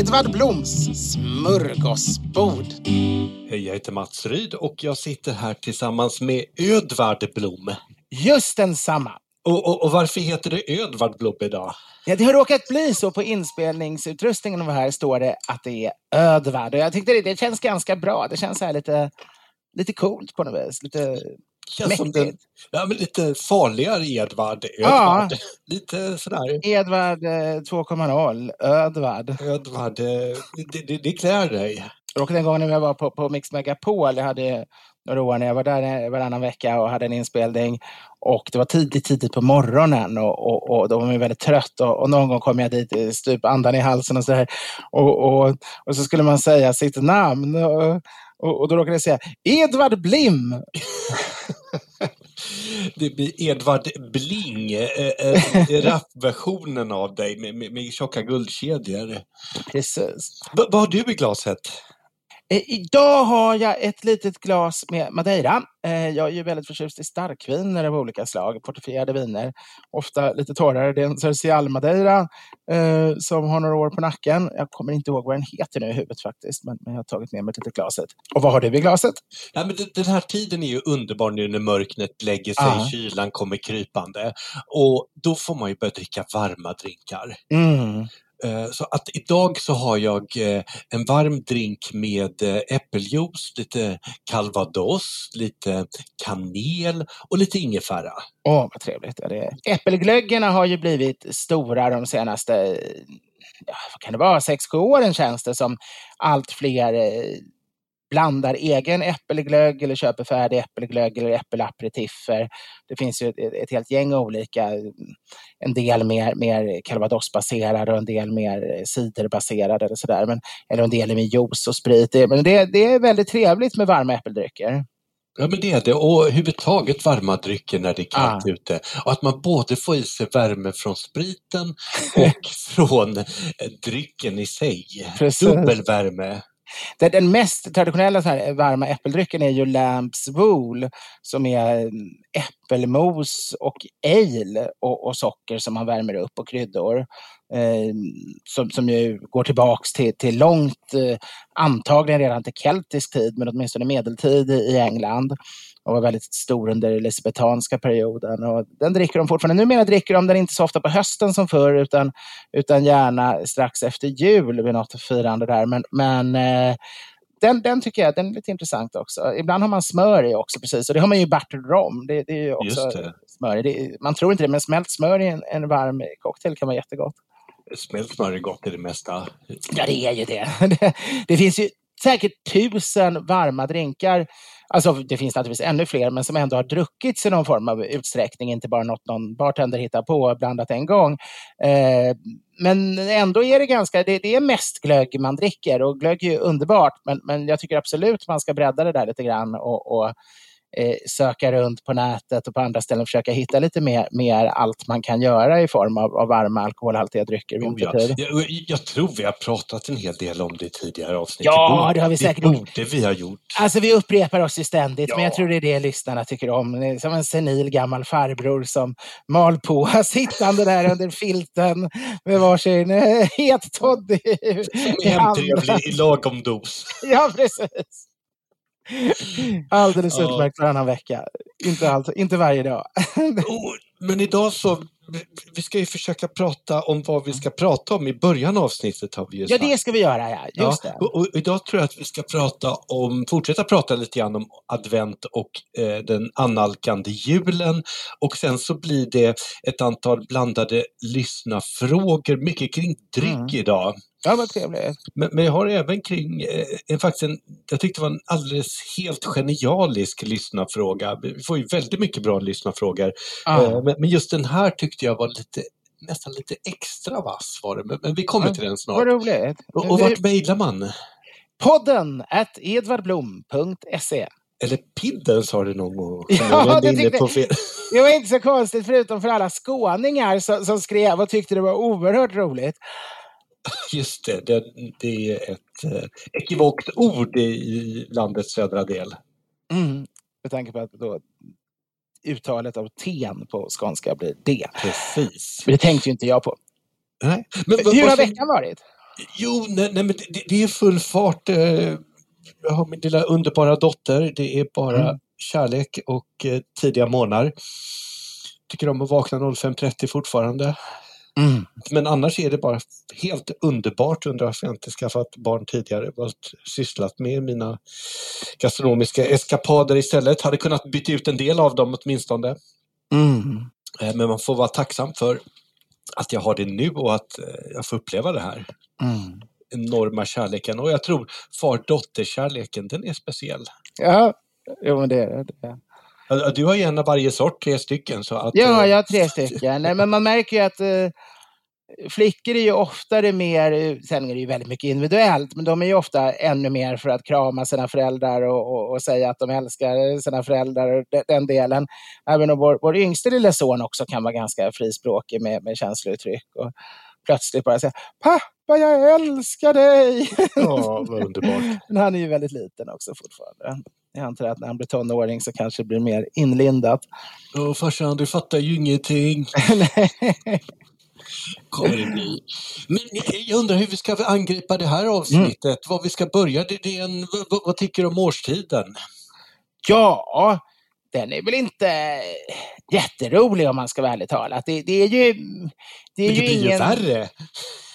Edvard Bloms smörgåsbord. Hej, jag heter Mats Ryd och jag sitter här tillsammans med Ödvard Blom. Just densamma. Och, och, och varför heter det Ödvard Blom idag? Ja, det har råkat bli så på inspelningsutrustningen och här står det att det är Ödvard. Och jag tyckte det, det känns ganska bra. Det känns här lite, lite coolt på något vis. Lite Känns mäktigt. den, ja, men lite farligare Edvard. Ja. Ödvard. Lite sådär. Edvard eh, 2.0, Ödvard. Ödvard, det, det, det klär dig. Jag råkade en gång när jag var på, på Mix Megapol, jag hade år när jag var där varannan vecka och hade en inspelning. Och det var tidigt, tidigt på morgonen och, och, och då var man väldigt trött. Och, och någon gång kom jag dit, eh, stup andan i halsen och så här. Och, och, och så skulle man säga sitt namn. Och, då råkade jag säga Edvard Blim. Det blir Edvard Bling, eh, eh, rapversionen av dig med, med, med tjocka guldkedjor. Precis. V- vad har du i glaset? Eh, Idag har jag ett litet glas med Madeira. Eh, Jag är ju väldigt förtjust i starkviner av olika slag, portofierade viner. Ofta lite torrare. Det är en Cercial Madeira eh, som har några år på nacken. Jag kommer inte ihåg vad den heter nu i huvudet faktiskt, men men jag har tagit med mig ett litet glaset. Och vad har du i glaset? Ja, men den här tiden är ju underbar nu när mörknet lägger sig, Ja. kylan kommer krypande. Och då får man ju börja dricka varma drinkar. Mm. Eh, så att idag så har jag eh, en varm drink med eh, äppeljuice, lite calvados, lite kanel och lite ingefära. Åh, vad trevligt. Ja, det är. Äppelglöggarna har ju blivit stora de senaste, ja, vad kan det vara, sex, sju åren känns det som. Allt fler blandar egen äppelglögg eller köper färdig äppelglögg eller äppelaperitiffer. Det finns ju ett, ett helt gäng olika. En del mer, mer calvadosbaserade och en del mer ciderbaserade eller sådär. Men, eller en del med juice och sprit. Men det, det är väldigt trevligt med varma äppeldrycker. Ja men det är det och överhuvudtaget varma drycker när det är kallt Ah. ute. Och att man både får i sig värme från spriten och från drycken i sig. Precis. Dubbelvärme. Det- den mest traditionella så här varma äppeldrycken är ju Lamps Wool som är mm, äppelmos och ale och, och socker som man värmer upp och kryddor. Eh, som, som ju går tillbaks till, till långt, eh, antagligen redan till keltisk tid, men åtminstone medeltid i, i England. Och var väldigt stor under elisabetanska perioden. Och den dricker de fortfarande. Numera dricker de den inte så ofta på hösten som förr, utan, utan gärna strax efter jul vid något firande där. Men, men eh, den, den tycker jag den är lite intressant också. Ibland har man smör i också, precis. Och det har man ju i battered rom. Det, det är också smör i. Man tror inte det, men smält smör i en, en varm cocktail kan vara jättegott. Smält smör är gott i det mesta. Ja, det är ju det. Det, det finns ju säkert tusen varma drinkar Alltså det finns naturligtvis ännu fler, men som ändå har druckits i någon form av utsträckning, inte bara något någon bartender hittar på och blandat en gång. Eh, men ändå är det ganska, det, det, är mest glögg man dricker och glögg är underbart, men, men jag tycker absolut man ska bredda det där lite grann och, och eh, söka runt på nätet och på andra ställen försöka hitta lite mer, mer allt man kan göra i form av, av varma alkoholhaltiga drycker oh, ja. jag, jag, tror vi har pratat en hel del om det i tidigare avsnitt. Ja, det har vi säkert gjort. Det borde vi ha gjort. Alltså vi upprepar oss ju ständigt, ja. men jag tror det är det lyssnarna tycker om. Som en senil gammal farbror som mal på, sittande där under filten med varsin eh, het toddy i handen. i lagom dos. Ja, precis. Alldeles utmärkt varannan vecka. Inte, allt, inte varje dag. oh, men idag så, vi ska ju försöka prata om vad vi ska prata om i början av avsnittet har vi ju sagt. Ja, det ska vi göra, ja. Just ja, och, och, idag tror jag att vi ska prata om, fortsätta prata lite grann om advent och eh, den annalkande julen. Och sen så blir det ett antal blandade lyssnafrågor, mycket kring dryck mm. idag. Ja, vad trevligt. Men, men jag har även kring, eh, faktiskt en, jag tyckte det var en alldeles helt genialisk lyssnarfråga. Vi får ju väldigt mycket bra lyssnarfrågor. Ah. Eh, men, men, just den här tyckte jag var lite nästan lite extra vass var det, men, men vi kommer ja, till den snart. Vad roligt. Och, och vart mejlar man? Podden at edvardblom.se eller Pidden sa du någon gång. Ja, det, tyckte, på fel. det var inte så konstigt förutom för alla skåningar som, som skrev och tyckte det var oerhört roligt. Just det, det, det är ett eh, ekivokt ord i landets södra del. Mm, med tanke på att då uttalet av ten på skånska blir D. Precis. För det tänkte ju inte jag på. Nej. Men, Hur har veckan varit? Jo, nej, nej men det, det, är full fart. Eh, jag har min lilla underbara dotter. Det är bara mm. kärlek och eh, tidiga morgnar. Tycker om att vakna 05.30 fortfarande. Mm. Men annars är det bara helt underbart. Undrar varför jag inte skaffat barn tidigare. Varit sysslat med mina gastronomiska eskapader istället. Hade kunnat byta ut en del av dem åtminstone. Mm. Eh, men man får vara tacksam för att jag har det nu och att eh, jag får uppleva det här. Mm. Enorma kärleken. Och jag tror far-dotter-kärleken, den är speciell. Ja, jo men det är det. Du har ju en av varje sort, tre stycken. Så att, ja, eh, jag har tre stycken. Nej, men man märker ju att eh, flickor är ju oftare mer, sen är det ju väldigt mycket individuellt, men de är ju ofta ännu mer för att krama sina föräldrar och, och, och säga att de älskar sina föräldrar, och den delen. Även om vår, vår yngste lilla son också kan vara ganska frispråkig med, med känslouttryck. Och plötsligt bara säga Pappa, jag älskar dig! Ja, vad underbart. men han är ju väldigt liten också fortfarande. Jag antar att när han blir tonåring så kanske det blir mer inlindat. Åh farsan, du fattar ju ingenting. kommer det bli. Men jag undrar hur vi ska angripa det här avsnittet, mm. var vi ska börja. Det, det en, vad, vad tycker du om årstiden? Ja, den är väl inte jätterolig om man ska vara ärlig talat. Det, det är ju... Det, är Men det ju blir ingen... ju värre.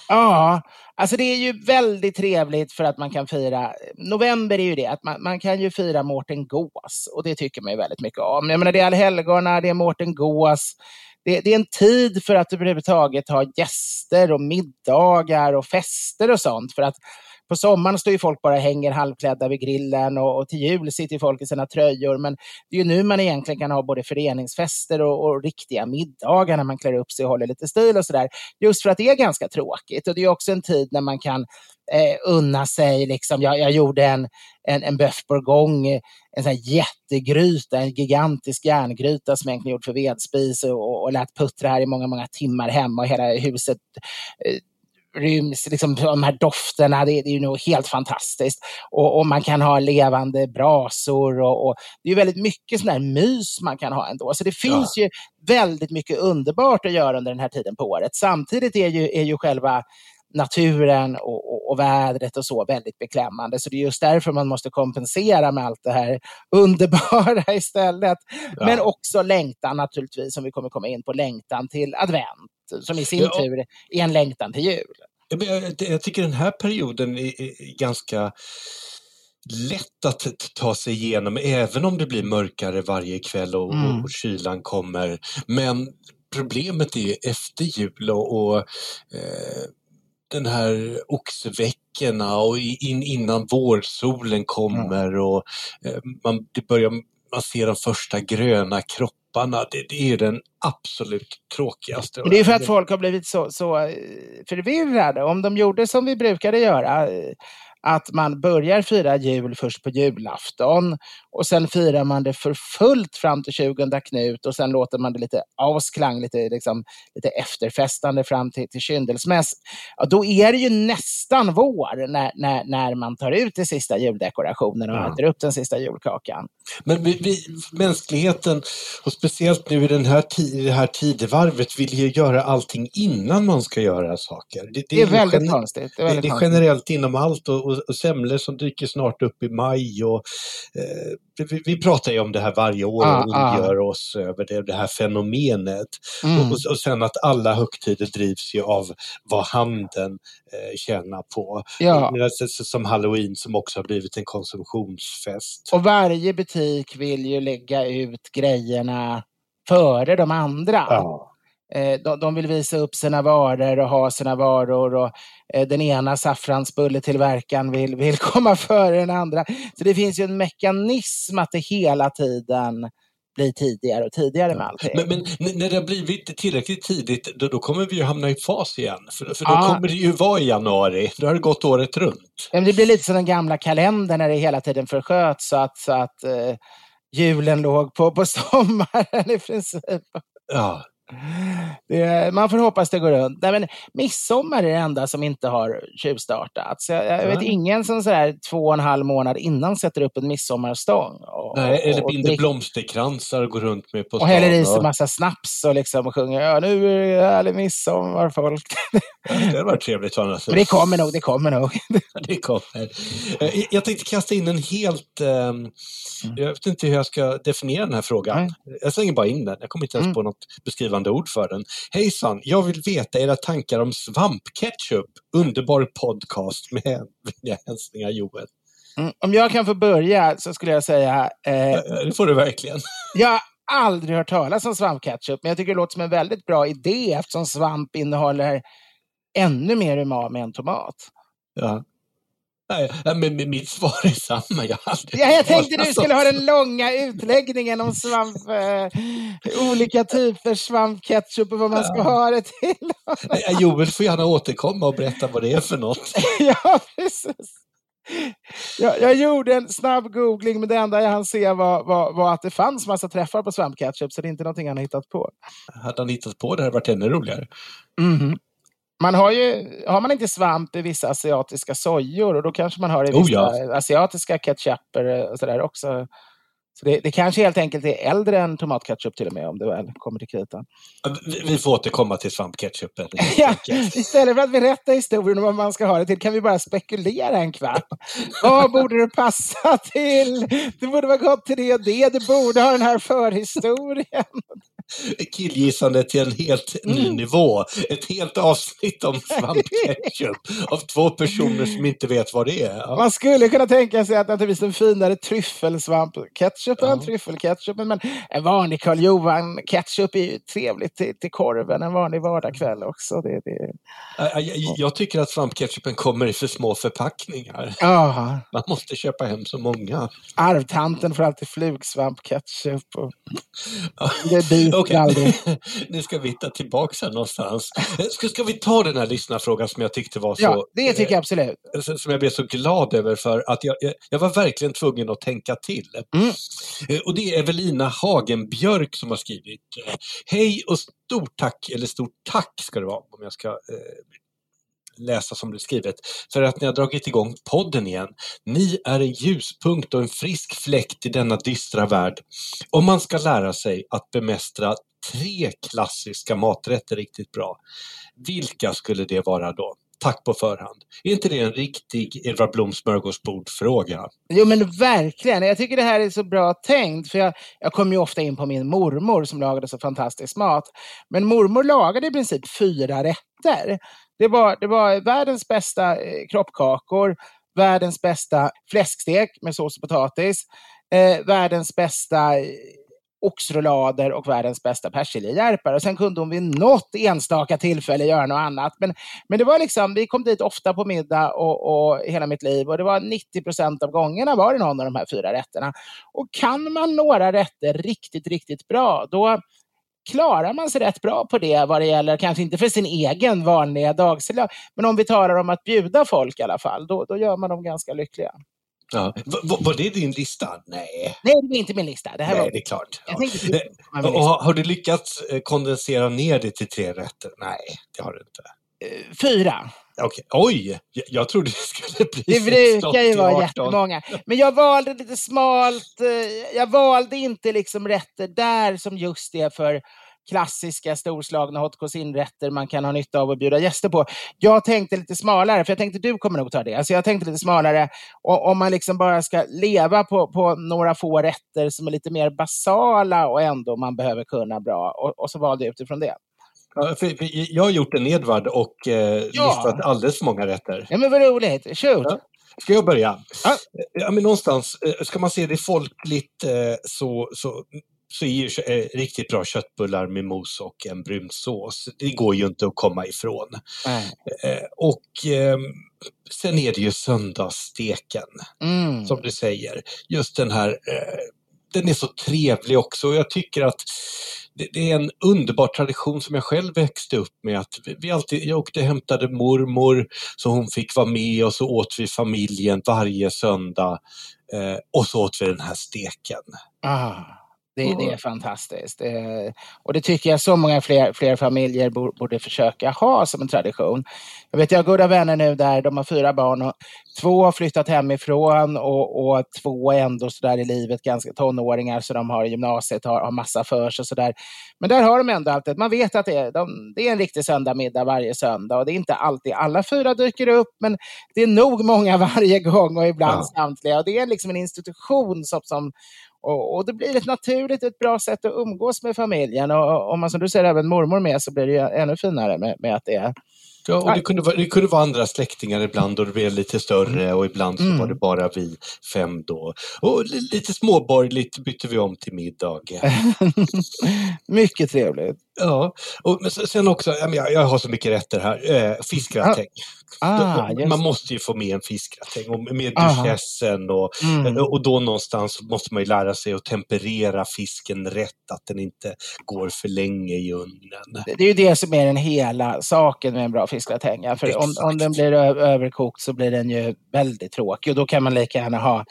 Ja, Alltså det är ju väldigt trevligt för att man kan fira, november är ju det, att man, man kan ju fira Mårten Gås och det tycker man ju väldigt mycket om. Jag menar det är allhelgona, det är Mårten Gås, det, det, är en tid för att överhuvudtaget ha gäster och middagar och fester och sånt. För att på sommaren står ju folk bara och hänger halvklädda vid grillen och, och till jul sitter folk i sina tröjor. Men det är ju nu man egentligen kan ha både föreningsfester och, och riktiga middagar när man klär upp sig och håller lite stil och sådär. Just för att det är ganska tråkigt. Och det är också en tid när man kan eh, unna sig. Liksom. Jag, jag gjorde en, en, en bœuf bourgogne, en sån jättegryta, en gigantisk järngryta som egentligen gjord för vedspis och, och lät puttra här i många, många timmar hemma och hela huset eh, ryms, liksom, de här dofterna, det, det är ju nog helt fantastiskt. Och, och, man kan ha levande brasor och, och det är väldigt mycket sån här mys man kan ha ändå. Så det finns ja. ju väldigt mycket underbart att göra under den här tiden på året. Samtidigt är ju, är ju själva naturen och, och, och, vädret och så väldigt beklämmande. Så det är just därför man måste kompensera med allt det här underbara istället. Ja. Men också längtan naturligtvis, som vi kommer komma in på, längtan till advent, som i sin ja. tur är en längtan till jul. Jag, jag tycker den här perioden är, ganska lätt att ta sig igenom, även om det blir mörkare varje kväll och, mm. och kylan kommer. Men problemet är efter jul och, och eh, den här oxveckan markerna och in, innan vårsolen kommer och eh, man, det börjar, man ser de första gröna kropparna. Det, det är den absolut tråkigaste. Men det är för att folk har blivit så, så eh, förvirrade. Om de gjorde som vi brukade göra, eh, att man börjar fira jul först på julafton och sen firar man det för fullt fram till 20 Knut och sen låter man det lite ausklang, lite, liksom, lite efterfestande fram till, till kyndelsmäss. Ja, då är det ju nästan vår när, när, när man tar ut den sista juldekorationen och ja. äter upp den sista julkakan. Men vi, vi, mänskligheten, och speciellt nu i den här, det här tidevarvet, vill ju göra allting innan man ska göra saker. Det, det, det är, väldigt konstigt. Det är, väldigt det, är generellt inom allt och, och, och semlor som dyker snart upp i maj och eh, vi, vi, pratar ju om det här varje år och ah, ondgör ah. oss över det, det här fenomenet. Mm. Och, och, sen att alla högtider drivs ju av vad handeln eh, tjänar på. Ja. Som halloween som också har blivit en konsumtionsfest. Och varje butik vill ju lägga ut grejerna före de andra. Ja. Eh, de, vill visa upp sina varor och ha sina varor och eh, den ena saffransbulletillverkaren vill, vill komma före den andra. Så det finns ju en mekanism att det hela tiden blir tidigare och tidigare med allting. Men, men när det har blivit tillräckligt tidigt, då, då, kommer vi ju hamna i fas igen. För, för då ja. kommer det ju vara i januari, då har det gått året runt. Men det blir lite som den gamla kalendern när det hela tiden försköts så att, så att eh, julen låg på, på sommaren i princip. Ja. Det, man får hoppas det går runt. Nej, men midsommar är det enda som inte har tjuvstartats. Jag, jag vet ingen som sådär två och en halv månad innan sätter upp en midsommarstång. Och, Nej, eller och, binder blomsterkransar och går runt med på stan. Och häller i sig massa snaps och, liksom och sjunger ja, nu är det härlig midsommar folk. Ja, det var trevligt annars. Men det kommer nog, det kommer nog. det kommer. Eh, jag tänkte kasta in en helt... Um, jag vet inte hur jag ska definiera den här frågan. Mm. Jag slänger bara in den. Jag kommer inte ens mm. på något beskrivande ord för den. Hejsan, jag vill veta era tankar om svampketchup. Underbar podcast med vänliga hälsningar Joel. Mm, om jag kan få börja så skulle jag säga... Eh, det får du verkligen. jag har aldrig hört talas om svampketchup, men jag tycker det låter som en väldigt bra idé eftersom svamp innehåller ännu mer umami än tomat. Ja. Nej, men mitt svar är samma. Jag, ja, jag tänkte du skulle ha den långa utläggningen om svamp, eh, olika typer svampketchup och vad man ska ja. ha det till. Joel får gärna återkomma och berätta vad det är för något. ja, precis. Jag, jag, gjorde en snabb googling, men det enda jag hann se var, var, var, att det fanns massa träffar på svampketchup, så det är inte någonting han hittat på. Hade han hittat på det hade det varit ännu roligare. Mm man har ju, har man inte svamp i vissa asiatiska sojor och då kanske man har det i vissa oh ja. asiatiska ketchuper och sådär också. Så det, det, kanske helt enkelt är äldre än tomatketchup till och med om det väl kommer till kritan. Vi, vi får återkomma till svampketchupen. ja, istället för att berätta historien om vad man ska ha det till kan vi bara spekulera en kvart. vad borde det passa till? Det borde vara gott till det och det. Det borde ha den här förhistorien killgissande till en helt ny mm. nivå. Ett helt avsnitt om svampketchup av två personer som inte vet vad det är. Ja. Man skulle kunna tänka sig att naturligtvis en finare tryffelsvampketchup ja. än tryffelketchup, men en vanlig Karl Johan ketchup är ju trevligt till, till korven en vanlig vardagskväll också. Det, det... Jag, jag, tycker att svampketchupen kommer i för små förpackningar. Aha. Man måste köpa hem så många. Arvtanten får alltid flugsvampketchup. Och... Det okay. nu ska vi hitta tillbaka någonstans. Ska, ska vi ta den här lyssnarfrågan som jag tyckte var så... Ja, det tycker jag absolut. Eh, som jag blev så glad över för att jag, jag, var verkligen tvungen att tänka till. Mm. Eh, och det är Evelina Hagenbjörk som har skrivit. Eh, Hej och stort tack, eller stort tack ska det vara om jag ska eh, läsa som du skrivit, skrivet, för att ni har dragit igång podden igen. Ni är en ljuspunkt och en frisk fläkt i denna dystra värld. Om man ska lära sig att bemästra tre klassiska maträtter riktigt bra, vilka skulle det vara då? Tack på förhand. Är inte det en riktig Edvard Blom smörgåsbord-fråga? Jo men verkligen. Jag tycker det här är så bra tänkt. För jag, jag kommer ju ofta in på min mormor som lagade så fantastisk mat. Men mormor lagade i princip fyra rätter. Det var, det var världens bästa eh, kroppkakor, världens bästa fläskstek med sås och potatis, eh, världens bästa eh, oxrullader och världens bästa persiljehjärpar. Och sen kunde hon vid något enstaka tillfälle göra något annat. Men, men det var liksom, vi kom dit ofta på middag och, och hela mitt liv och det var 90 procent av gångerna var det någon av de här fyra rätterna. Och kan man några rätter riktigt, riktigt bra, då klarar man sig rätt bra på det vad det gäller, kanske inte för sin egen vanliga dagsliga, men om vi talar om att bjuda folk i alla fall, då, då gör man dem ganska lyckliga. Ja. Var, var det din lista? Nej. Nej, det var inte min lista. Det här Nej, var... det är klart. Ja. tänkte Eh, och har, har du lyckats eh, kondensera ner det till tre rätter? Nej, det har du inte. Fyra. Okej. Oj, jag, trodde det skulle bli Det brukar ju 16 vara 18. jättemånga. Men jag valde lite smalt. eh, Jag valde inte liksom rätter där som just är för klassiska storslagna hot cuisine-rätter man kan ha nytta av att bjuda gäster på. Jag tänkte lite smalare, för jag tänkte du kommer nog ta det. Alltså jag tänkte lite smalare, och, om man liksom bara ska leva på, på några få rätter som är lite mer basala och ändå man behöver kunna bra. Och, och så valde jag utifrån det. Ja, för, för jag har gjort en Edvard och eh, Ja. listat alldeles för många rätter. Ja men vad roligt, shoot! Ja. Ska jag börja? Ja. Ja, men någonstans, eh, ska man se det folkligt eh, så, så, så är ju eh, riktigt bra köttbullar med mos och en brun sås. Det går ju inte att komma ifrån. Nej. Och eh, sen är det ju söndagssteken, Mm. som du säger. Just den här, den är så trevlig också. Och Jag tycker att det, är en underbar tradition som jag själv växte upp med. Att vi alltid, jag åkte och hämtade mormor så hon fick vara med och så åt vi familjen varje söndag. Eh, och så åt vi den här steken. Ah, det, det är fantastiskt. Eh, och det tycker jag så många fler, fler familjer bo- borde försöka ha som en tradition. Jag vet, jag har goda vänner nu där de har fyra barn och två har flyttat hemifrån och, och två är ändå sådär i livet ganska tonåringar så de har gymnasiet, har, har massa för sig och sådär. Men där har de ändå alltid, man vet att det är, de, det är en riktig söndagmiddag varje söndag och det är inte alltid alla fyra dyker upp men det är nog många varje gång och ibland Ja. samtliga. Och det är liksom en institution som, som och, och det blir ett naturligt, ett bra sätt att umgås med familjen. Och om man som du säger även mormor med så blir det ännu finare med, med att det är Ja, och det, kunde vara, det kunde vara andra släktingar ibland och det blev lite större och ibland så Mm. var det bara vi fem då. Och li- lite småborgerligt bytte vi om till middag. mycket trevligt. Ja, och men sen också, jag, jag har så mycket rätter här. Eh, fiskgratäng. Ah, just man det. måste ju få med en fiskgratäng och med duchessen och, Mm. och då någonstans måste man ju lära sig att temperera fisken rätt, att den inte går för länge i ugnen. Det är ju det som är den hela saken med en bra fiskgratäng. För om, om den blir överkokt så blir den ju väldigt tråkig. Och då kan man lika gärna ha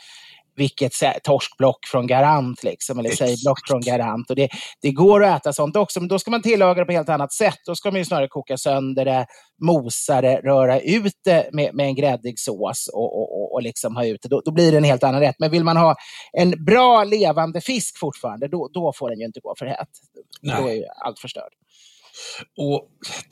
vilket torskblock från Garant, liksom, eller sejblock från Garant. Och det, det går att äta sånt också, men då ska man tillaga det på ett helt annat sätt. Då ska man ju snarare koka sönder det, mosa det, röra ut det med, med en gräddig sås och, och, och, och liksom ha ut det. Då, då blir det en helt annan rätt. Men vill man ha en bra levande fisk fortfarande, då, då får den ju inte gå för hett. Då är ju allt förstört. Och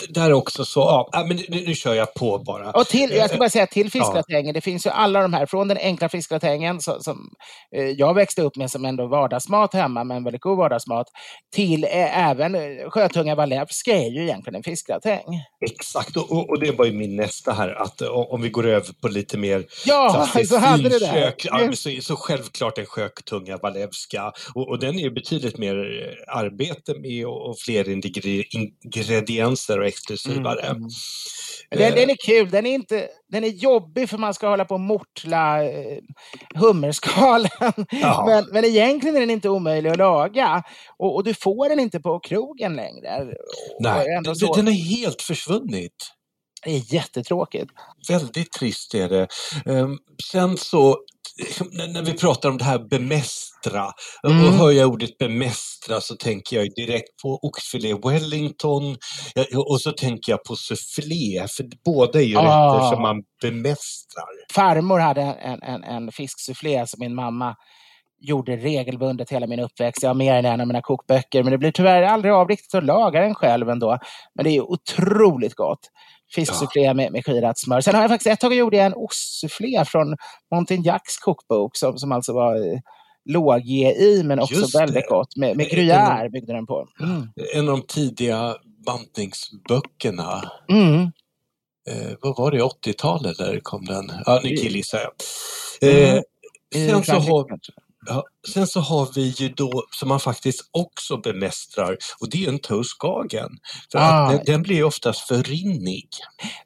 där också så, ja, ja, men nu, nu kör jag på bara. Och till, jag ska bara säga till Ja. fiskgratängen, det finns ju alla de här, från den enkla fiskgratängen som, som eh, jag växte upp med som ändå vardagsmat hemma, men väldigt god vardagsmat, till eh, även eh, sjötunga walewska är ju egentligen en fiskgratäng. Exakt, och, och- det var ju min nästa här, att om vi går över på lite mer Ja, så hade det. finkök, ja, men så, så självklart en sjötunga walewska. Och, och den är ju betydligt mer arbete med och, och fler ingre- ingredienser och exklusivare. Mm, mm. Den, den är kul, den är, inte, den är jobbig för man ska hålla på och mortla eh, hummerskalen. Ja. Men, men egentligen är den inte omöjlig att laga. Och, och du får den inte på krogen längre. Nej, den, den har helt försvunnit. Det är jättetråkigt. Väldigt trist är det. Ehm, sen så, när när vi pratar om det här bemästra, Mm. och hör jag ordet bemästra så tänker jag direkt på oxfilé wellington och så tänker jag på soufflé, för båda är ju Ah. rätter som man bemästrar. farmor hade en, en, en fisksufflé som min mamma gjorde regelbundet hela min uppväxt. Jag har mer än en av mina kokböcker, men det blir tyvärr aldrig av riktigt att laga den själv ändå. Men det är otroligt gott. Fisksufflé med, med skirat smör. Sen har jag faktiskt ett tag gjorde jag en ostsufflé från Montignacs kokbok som, som alltså var eh, låg-GI men också Just väldigt det. gott. Med, med Eh, gruyère byggde den på. Mm. En av de tidiga bantningsböckerna. Mm. Eh, vad var det, 80-talet där kom den? Ja, nu killgissar jag. Mm. Eh, sen så har, Ja, sen så har vi ju då, som man faktiskt också bemästrar, och det är en toastskagen. För Ah. att den, den blir ju oftast för rinnig.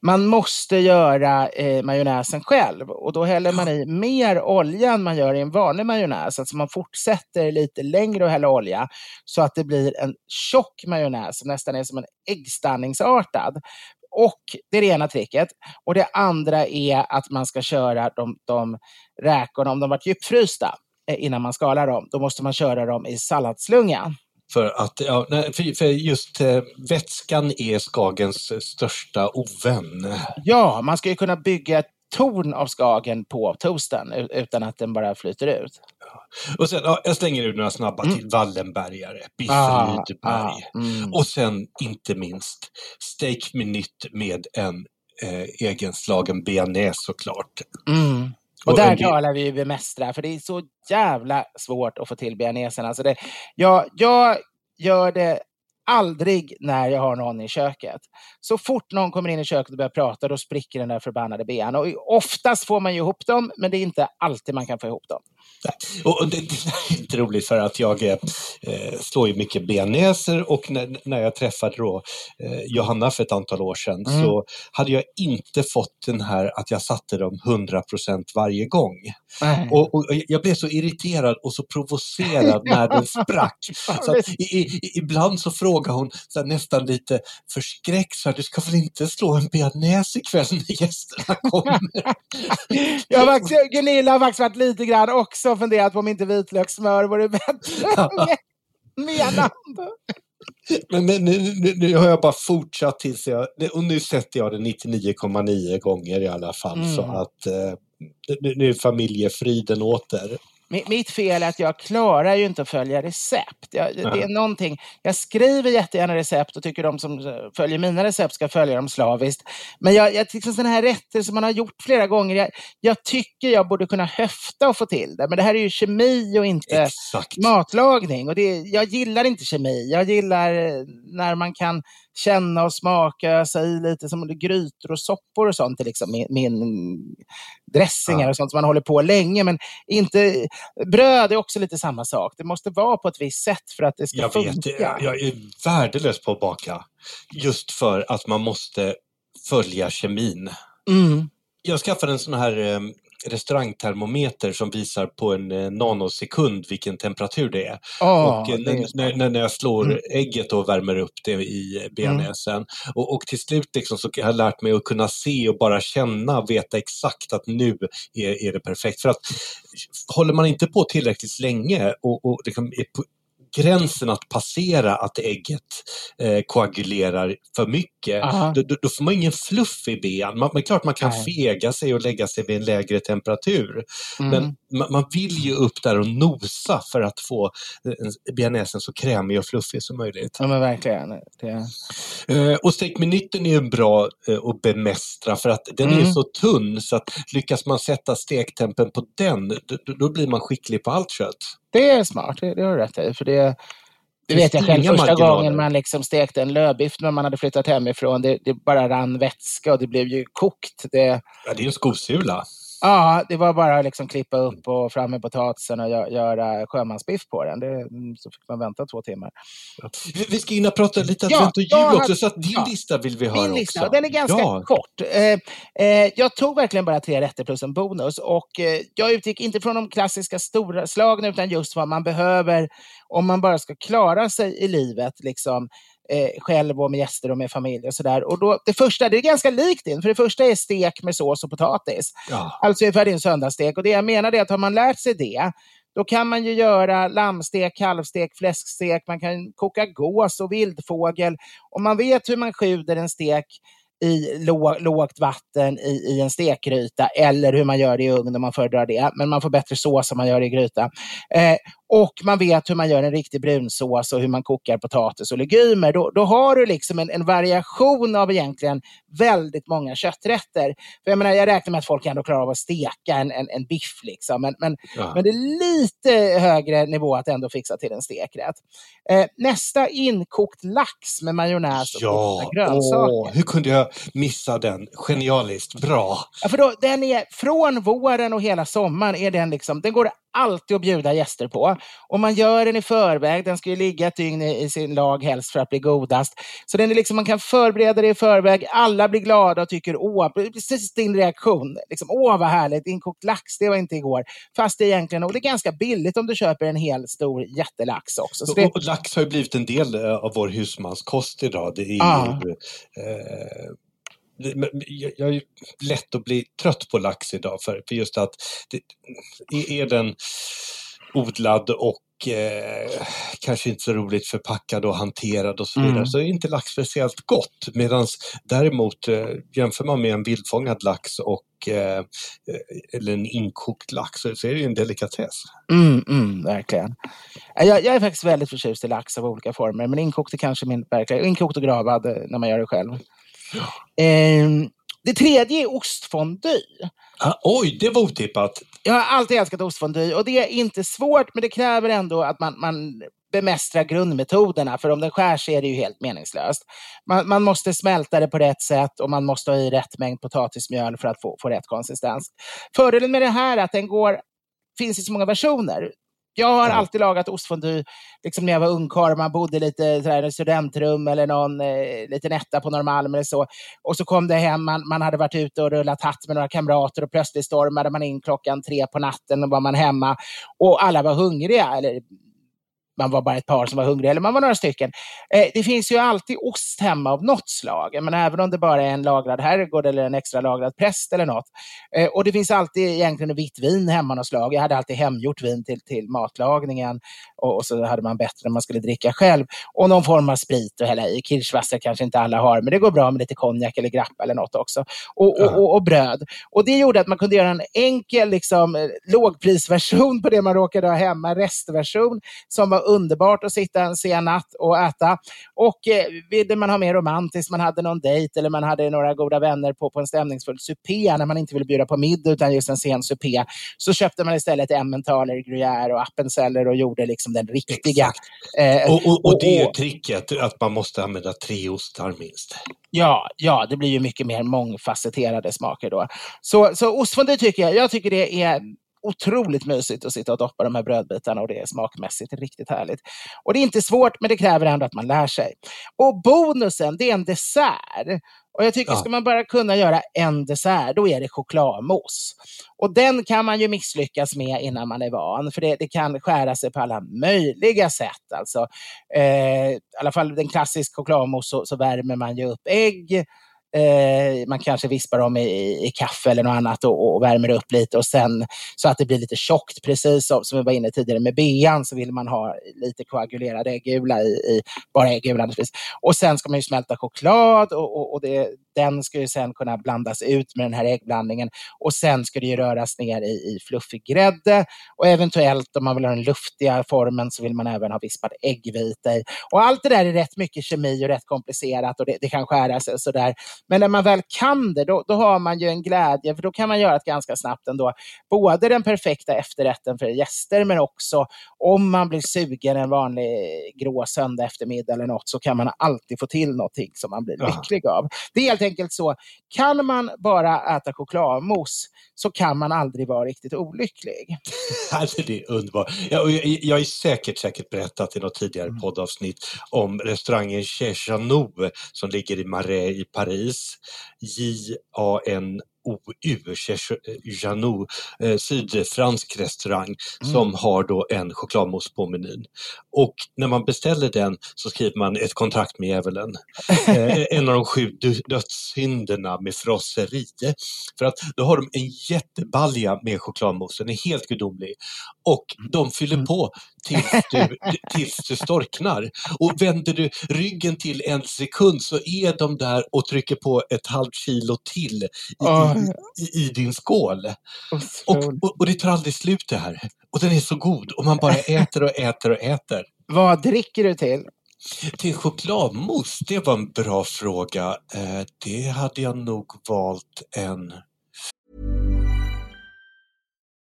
Man måste göra eh, majonnäsen själv och då häller man i mer olja än man gör i en vanlig majonnäs. Alltså man fortsätter lite längre att hälla olja så att det blir en tjock majonnäs som nästan är som en äggstanningsartad. Och det är det ena tricket. Och det andra är att man ska köra de, de räkorna, om de varit djupfrysta, innan man skalar dem, då måste man köra dem i salladslunga. För att, ja, för, just eh, vätskan är skagens eh, största ovän. Ja, man ska ju kunna bygga ett torn av skagen på toasten utan att den bara flyter ut. Och sen, ja, jag slänger ut några snabba till. Wallenbergare, Biff Mm. Ah, ah, mm. Och sen, inte minst, steak med nytt med en eh, egenslagen bearnaise såklart. Mm. Och, Och där talar vi bemästra, för det är så jävla svårt att få till bearnaisen. Alltså det, jag, jag gör det aldrig när jag har någon i köket. Så fort någon kommer in i köket och börjar prata, då spricker den där förbannade bean. Och oftast får man ju ihop dem, men det är inte alltid man kan få ihop dem. Och det, det är inte roligt för att jag eh, slår ju mycket bearnaiser och när, när jag träffade då, eh, Johanna för ett antal år sedan Mm. så hade jag inte fått den här att jag satte dem 100% varje gång. Nej. Och, och jag blev så irriterad och så provocerad när den sprack. Så att, i, i, ibland så frågar hon så nästan lite förskräckt, så här, du ska väl inte slå en bearnaise ikväll när gästerna kommer? Jag har faktiskt, Gunilla har faktiskt varit lite grann också funderat på om inte vitlökssmör vore bättre namn. Men, nu, nu, nu har jag bara fortsatt tills jag, och nu sätter jag det 99,9 gånger i alla fall så Mm. att eh, nu, nu är familjefriden åter. Mi- Mitt fel är att jag klarar ju inte att följa recept. Jag, det är någonting, jag skriver jättegärna recept och tycker de som följer mina recept ska följa dem slaviskt. Men jag, jag liksom sådana här rätter som man har gjort flera gånger, jag, jag tycker jag borde kunna höfta och få till det. Men det här är ju kemi och inte Exakt. matlagning. Och det, jag gillar inte kemi. Jag gillar när man kan känna och smaka, i lite som grytor och soppor och sånt. Liksom min, min dressingar Ja. och sånt som man håller på länge. Men inte, bröd är också lite samma sak. Det måste vara på ett visst sätt för att det ska Jag funka. vet, jag, är värdelös på att baka. Just för att man måste följa kemin. Mm. Jag skaffade en sån här eh, restaurangtermometer som visar på en eh, nanosekund vilken temperatur det är. Åh, och eh, det när, när, när jag slår Mm. ägget och värmer upp det i eh, bearnaisen. Och, och till slut liksom så har jag lärt mig att kunna se och bara känna, veta exakt att nu är, är det perfekt. För att håller man inte på tillräckligt länge och, och liksom är gränsen att passera att ägget eh, koagulerar för mycket, då, då får man ingen fluff i ben. Man, men klart man kan Nej. fega sig och lägga sig vid en lägre temperatur. Mm. Men man, vill ju upp där och nosa för att få eh, bearnaisen så krämig och fluffig som möjligt. Ja, men verkligen. Det, Eh, och stekminuten är ju bra eh, att bemästra för att den är Mm. ju så tunn så att lyckas man sätta stektempen på den, då, blir man skicklig på allt kött. det är smart, det, det har du rätt i. För det, det vet jag själv första marginaler. gången man liksom stekte en lövbiff när man hade flyttat hemifrån. Det, det bara rann vätska och det blev ju kokt. Det, Ja, det är en skosula. Ja, det var bara att liksom klippa upp och fram med potatisen och gö- göra sjömansbiff på den. Det, mm, så fick man vänta två timmar. Vi, ska hinna prata lite advent och jul ja, också, så att din ja. lista vill vi höra Min lista, också. den är ganska ja. kort. Eh, eh, jag tog verkligen bara tre rätter plus en bonus och eh, jag utgick inte från de klassiska stora slagen utan just vad man behöver om man bara ska klara sig i livet. Liksom, eh, själv och med gäster och med familj och sådär. Och då, det första, det är ganska likt din, för det första är stek med sås och potatis. Ja. Alltså ungefär din söndagsstek. Och det jag menar är att har man lärt sig det, då kan man ju göra lammstek, kalvstek, fläskstek, man kan koka gås och vildfågel. Om man vet hur man sjuder en stek i lå, lågt vatten i, i en stekgryta eller hur man gör det i ugn om man föredrar det. Men man får bättre sås om man gör det i gryta. Eh, och man vet hur man gör en riktig brunsås och hur man kokar potatis och legumer. Då, då har du liksom en, en variation av egentligen väldigt många kötträtter. För jag, menar, jag räknar med att folk ändå klarar av att steka en, en, en biff. Liksom. Men, men, Ja. men det är lite högre nivå att ändå fixa till en stekrätt. Eh, nästa inkokt lax med majonnäs och Ja, grönsaker. åh, hur kunde jag missa den? Genialiskt, bra. Ja, för då, den är, från våren och hela sommaren är den liksom, den går alltid att bjuda gäster på. Och man gör den i förväg, den ska ju ligga ett dygn i, sin lag helst för att bli godast. Så den är liksom, man kan förbereda det i förväg, alla blir glada och tycker åh, precis din reaktion. Liksom, åh vad härligt, inkokt lax, det var inte igår. Fast det egentligen, och det är ganska billigt om du köper en hel stor jättelax också. Så det... och, lax har ju blivit en del eh, av vår husmanskost idag. Det är ah. ju, eh, jag är lätt att bli trött på lax idag för, för just att det, är den odlad och eh, kanske inte så roligt förpackad och hanterad och så vidare mm. så är inte lax speciellt gott. Medan däremot eh, jämför man med en vildfångad lax och eh, eller en inkokt lax så, är det en delikatess. Mm, mm, verkligen. Jag, jag, är faktiskt väldigt förtjust i lax av olika former men inkokt är kanske min verkligen, inkokt och gravad eh, när man gör det själv. Eh, det tredje är ostfondy. Ah, oj, det var otippat. Jag har alltid älskat ostfondy och det är inte svårt men det kräver ändå att man, man bemästrar grundmetoderna för om den skär sig är det ju helt meningslöst. Man, man, måste smälta det på rätt sätt och man måste ha i rätt mängd potatismjöl för att få, få rätt konsistens. Fördelen med det här är att den går finns i så många versioner. Jag har ja. alltid lagat ostfondy liksom när jag var ungkarl. Man bodde lite sådär, i studentrum eller någon eh, liten etta på Norrmalm eller så. Och så kom det hem, man, man hade varit ute och rullat hatt med några kamrater och plötsligt stormade man in klockan tre på natten och var man hemma. Och alla var hungriga, eller man var bara ett par som var hungriga, eller man var några stycken. Eh, det finns ju alltid ost hemma av något slag, men även om det bara är en lagrad herrgård eller en extra lagrad präst eller något. Eh, och det finns alltid egentligen vitt vin hemma något slag. Jag hade alltid hemgjort vin till, till matlagningen och, och, så hade man bättre när man skulle dricka själv. Och någon form av sprit att hälla i. Kirschwasser kanske inte alla har, men det går bra med lite konjak eller grappa eller något också. Och, och, och, och, bröd. Och det gjorde att man kunde göra en enkel liksom, lågprisversion på det man råkade ha hemma, restversion, som var underbart att sitta en sen natt och äta. Och eh, ville man ha mer romantiskt, man hade någon dejt eller man hade några goda vänner på, på en stämningsfull supé när man inte ville bjuda på middag utan just en sen supé, så köpte man istället emmentaler, gruyère och appenzeller och gjorde liksom den riktiga. Eh, och, och, och, det är tricket, att man måste använda tre ostar minst. Ja, ja, det blir ju mycket mer mångfacetterade smaker då. Så, så ostfondue tycker jag, jag tycker det är otroligt mysigt att sitta och doppa de här brödbitarna och det är smakmässigt riktigt härligt. Och det är inte svårt, men det kräver ändå att man lär sig. Och bonusen, det är en dessert. Och jag tycker, ja. ska man bara kunna göra en dessert, då är det chokladmousse. Och den kan man ju misslyckas med innan man är van, för det, det kan skära sig på alla möjliga sätt. Alltså, eh, I alla fall den klassiska chokladmousse så, så värmer man ju upp ägg, Eh, man kanske vispar dem i, i kaffe eller något annat och, och, värmer upp lite och sen så att det blir lite tjockt. Precis som, som vi var inne tidigare med bean så vill man ha lite koagulerad äggula i, i bara äggula. Och sen ska man ju smälta choklad och, och, och det, den ska ju sen kunna blandas ut med den här äggblandningen och sen ska det ju röras ner i, i fluffig grädde och eventuellt om man vill ha den luftiga formen så vill man även ha vispad äggvita i. Och allt det där är rätt mycket kemi och rätt komplicerat och det, det kan skära sig sådär. Men när man väl kan det, då, då har man ju en glädje, för då kan man göra det ganska snabbt ändå. Både den perfekta efterrätten för gäster, men också om man blir sugen en vanlig grå söndag eftermiddag eller något, så kan man alltid få till någonting som man blir lycklig av. Det är helt enkelt så, kan man bara äta chokladmousse så kan man aldrig vara riktigt olycklig. alltså, det är underbart. Jag, jag, jag är säkert, säkert berättat i något tidigare mm. poddavsnitt om restaurangen Chez Janou som ligger i Marais i Paris. J-A-N OU, Janou, eh, sydfransk restaurang mm. som har då en chokladmousse på menyn. Och när man beställer den så skriver man ett kontrakt med djävulen. Eh, en av de sju dödssynderna med frosseri. För att då har de en jättebalja med chokladmousse, den är helt gudomlig. Och de fyller på tills du, tills du storknar. Och vänder du ryggen till en sekund så är de där och trycker på ett halvt kilo till i, oh. I, i din skål. Och, och, och, det tar aldrig slut det här. Och den är så god och man bara äter och äter och äter. Vad dricker du till? Till chokladmousse, det var en bra fråga. Eh, det hade jag nog valt en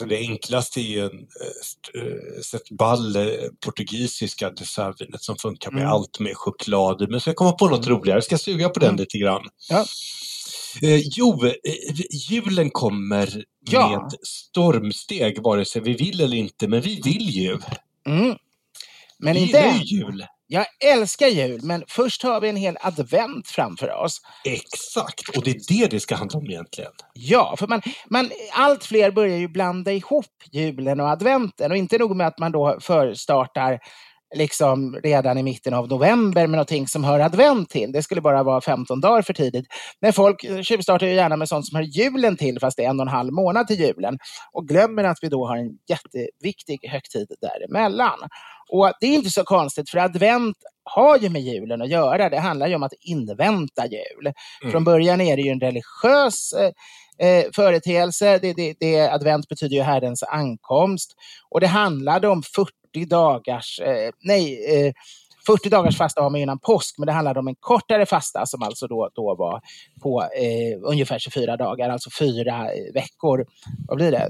Alltså det enklaste är ju en äh, setball, äh, portugisiska dessertvinet som funkar med Mm. allt med choklad. Men ska jag komma på något roligare, jag ska suga på den Mm. lite grann. Ja. Eh, jo, eh, julen kommer Ja. med stormsteg, vare sig vi vill eller inte, men vi vill ju. Mm. Men vi inte gillar ju jul. Jag älskar jul, men först har vi en hel advent framför oss. Exakt, och det är det det ska handla om egentligen. Ja, för man, man, allt fler börjar ju blanda ihop julen och adventen. Och inte nog med att man då förstartar liksom redan i mitten av november med någonting som hör advent till. Det skulle bara vara 15 dagar för tidigt. Men folk eh, tjuvstartar ju gärna med sånt som hör julen till, fast det är en och en halv månad till julen. Och glömmer att vi då har en jätteviktig högtid däremellan. Och det är inte så konstigt, för advent har ju med julen att göra. Det handlar ju om att invänta jul. Från början är det ju en religiös eh, eh, företeelse. Det, det, det, advent betyder ju Herrens ankomst. Och det handlade om 40 dagars, eh, nej, eh, 40 dagars fasta har man innan påsk, men det handlade om en kortare fasta som alltså då, då var på eh, ungefär 24 dagar, alltså fyra eh, veckor. Vad blir det?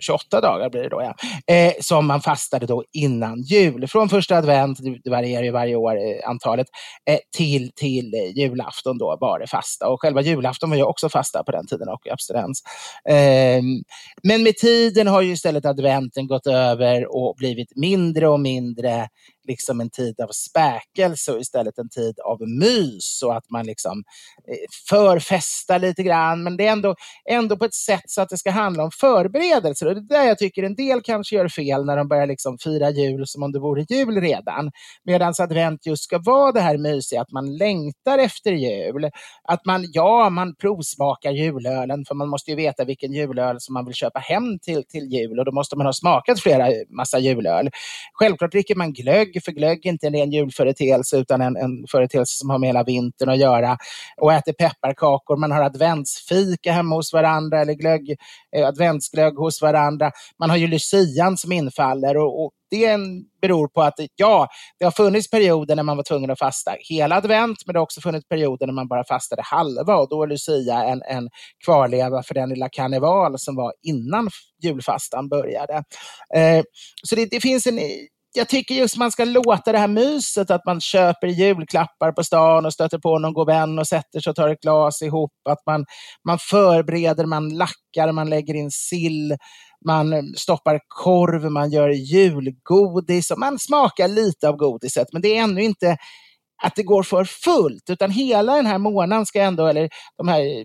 28 dagar blir det då, ja. Eh, som man fastade då innan jul. Från första advent, det varierar ju varje år eh, antalet, eh, till, till eh, julafton då var det fasta. Och själva julafton var ju också fasta på den tiden och abstinens. Eh, men med tiden har ju istället adventen gått över och blivit mindre och mindre liksom en tid av späkelse och istället en tid av mys och att man liksom förfesta lite grann. Men det är ändå, ändå på ett sätt så att det ska handla om förberedelser. Och det är där jag tycker en del kanske gör fel när de börjar liksom fira jul som om det vore jul redan. Medan advent just ska vara det här mysiga, att man längtar efter jul. Att man, ja, man provsmakar julölen för man måste ju veta vilken julöl som man vill köpa hem till, till jul och då måste man ha smakat flera massa julöl. Självklart dricker man glögg, för glögg är inte en ren julföreteelse utan en, en företeelse som har med hela vintern att göra. Och äter pepparkakor, man har adventsfika hemma hos varandra eller glögg, eh, adventsglögg hos varandra. Man har ju lucian som infaller och, och det en, beror på att ja, det har funnits perioder när man var tvungen att fasta hela advent, men det har också funnits perioder när man bara fastade halva och då är lucia en, en kvarleva för den lilla karneval som var innan julfastan började. Eh, så det, det finns en jag tycker just man ska låta det här myset, att man köper julklappar på stan och stöter på någon god vän och sätter sig och tar ett glas ihop. Att man, man förbereder, man lackar, man lägger in sill, man stoppar korv, man gör julgodis och man smakar lite av godiset. Men det är ännu inte att det går för fullt, utan hela den här månaden ska ändå, eller de här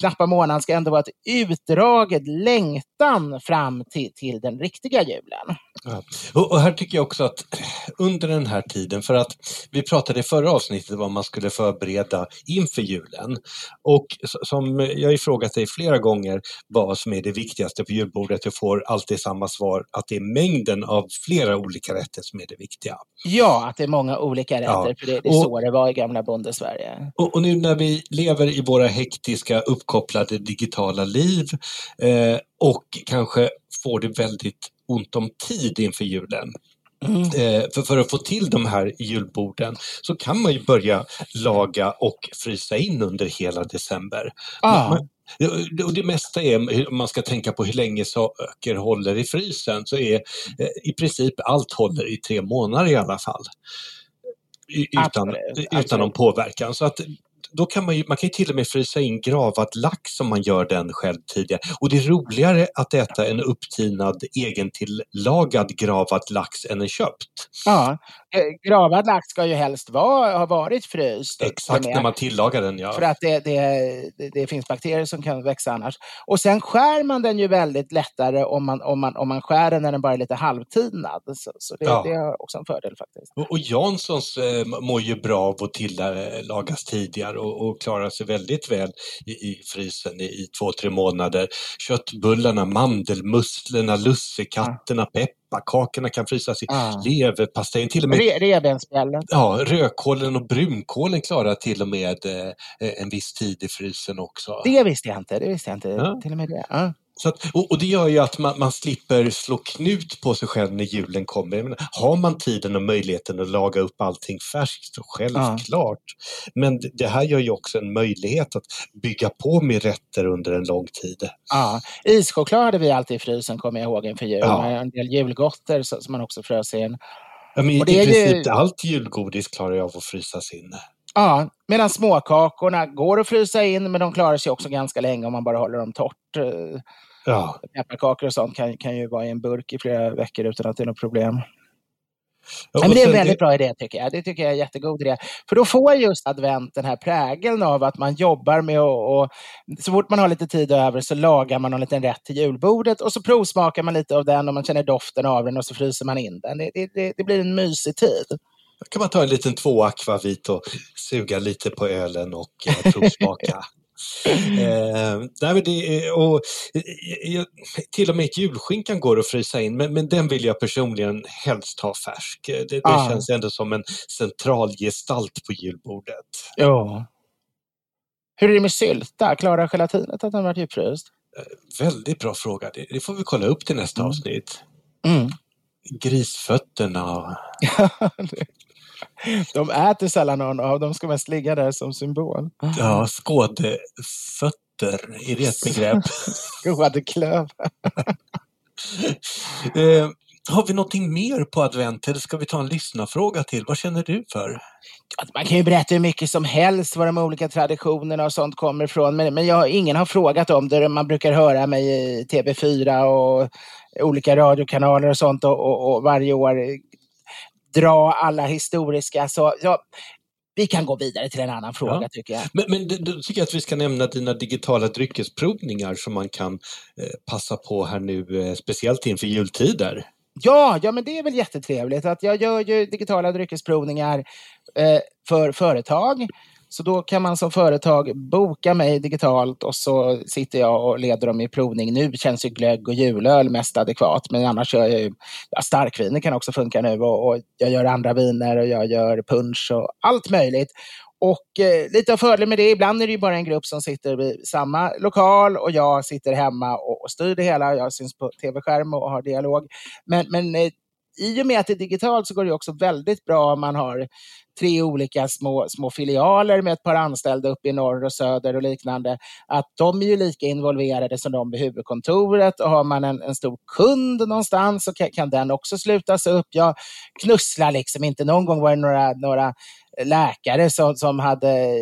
knappa månaden ska ändå vara ett utdraget längtan fram till, till den riktiga julen. Ja. Och, och här tycker jag också att under den här tiden, för att vi pratade i förra avsnittet vad man skulle förbereda inför julen. Och som jag har frågat dig flera gånger vad som är det viktigaste på julbordet, jag får alltid samma svar, att det är mängden av flera olika rätter som är det viktiga. Ja, att det är många olika rätter, Ja. för det, det är Och- så det var i gamla bondesverige. Och, och nu när vi lever i våra hektiska, uppkopplade digitala liv eh, och kanske får det väldigt ont om tid inför julen. Eh, för, för att få till de här julborden så kan man ju börja laga och frysa in under hela december. Ja. Man, Och det mesta är, om man ska tänka på hur länge saker håller i frysen, så är eh, i princip allt håller i tre månader i alla fall. Utan, Absolut, utan absolut. någon påverkan. Så att då kan man, ju, man kan ju till och med frysa in gravad lax om man gör den själv tidigare. Och det är roligare att äta en upptinad egentillagad gravad lax än en köpt. Ja, eh, gravad lax ska ju helst vara, ha varit fryst. Exakt när man tillagar den ja. För att det, det, det, det finns bakterier som kan växa annars. Och sen skär man den ju väldigt lättare om man, om man, om man skär den när den bara är lite halvtinad. Så, så det, Ja. det är också en fördel faktiskt. Och, och Janssons eh, mår ju bra av att tillagas tidigare och, och klarar sig väldigt väl i, i frysen i, i två, tre månader. Köttbullarna, mandelmusslorna, lussekatterna, pepparkakorna kan frysas i Ja. leverpastejen, till och med Re, revbensspjällen. Ja, rödkålen och brunkålen klarar till och med eh, en viss tid i frysen också. Det visste jag inte. Det visste jag inte. Ja. Till och med det. Ja. Så att, och, och det gör ju att man, man slipper slå knut på sig själv när julen kommer. Menar, har man tiden och möjligheten att laga upp allting färskt, så självklart. Men det- här gör ju också en möjlighet att bygga på med rätter under en lång tid. Ja. Ischoklad hade vi alltid i frysen kommer jag ihåg inför jul. Ja. En del julgotter som man också frös in. Ja, men I är ju- princip allt julgodis klarar jag av att frysas in. Ja, medan småkakorna går att frysa in men de klarar sig också ganska länge om man bara håller dem torrt. Eh, Ja. Pepparkakor och sånt kan, kan ju vara i en burk i flera veckor utan att det är något problem. Nej, men det är en väldigt bra idé tycker jag. Det tycker jag är en jättegod idé. För då får just advent den här prägeln av att man jobbar med och, och så fort man har lite tid över så lagar man en liten rätt till julbordet och så provsmakar man lite av den och man känner doften av den och så fryser man in den. Det, det, det, det blir en mysig tid. Då kan man ta en liten två akvavit och suga lite på ölen och eh, provsmaka. eh, nej, men det är, och, eh, jag- till och med julskinkan går att frysa in, men, men den vill jag personligen helst ha färsk. Eh, Det, det Ah. känns ändå som en central gestalt på julbordet. Ja. Hur är det med sylta? Klarar gelatinet att den varit djupfryst? Väldigt bra fråga. Det, det får vi kolla upp till nästa avsnitt. Mm. Grisfötterna. De äter sällan någon av dem, ska mest ligga där som symbol. Ja, skådefötter, är det ett begrepp? Skådeklöv. Eh, har vi någonting mer på advent eller ska vi ta en lyssnarfråga till? Vad känner du för? Man kan ju berätta hur mycket som helst var de olika traditionerna och sånt kommer ifrån. Men, men jag, ingen har frågat om det. Man brukar höra mig i TV4 och olika radiokanaler och sånt och, och, och varje år dra alla historiska. Så, ja, vi kan gå vidare till en annan fråga Ja. tycker jag. Men, men då- tycker jag att vi ska nämna dina digitala dryckesprovningar som man kan eh, passa på här nu, eh, speciellt inför jultider. Ja, ja, men det är väl jättetrevligt. att Jag gör ju digitala dryckesprovningar eh, för företag. Så då kan man som företag boka mig digitalt och så sitter jag och leder dem i provning. Nu känns ju glögg och julöl mest adekvat, men annars gör jag ju ja, starkviner kan också funka nu och, och jag gör andra viner och jag gör punch och allt möjligt. Och eh, lite av fördelen med det, ibland är det ju bara en grupp som sitter i samma lokal och jag sitter hemma och, och styr det hela. Jag syns på tv-skärm och har dialog. Men, men eh, i och med att det är digitalt så går det också väldigt bra om man har tre olika små, små filialer med ett par anställda uppe i norr och söder och liknande. Att de är ju lika involverade som de vid huvudkontoret och har man en, en stor kund någonstans så kan, kan den också slutas upp. Jag knusslar liksom inte. Någon gång var det några, några läkare som, som hade,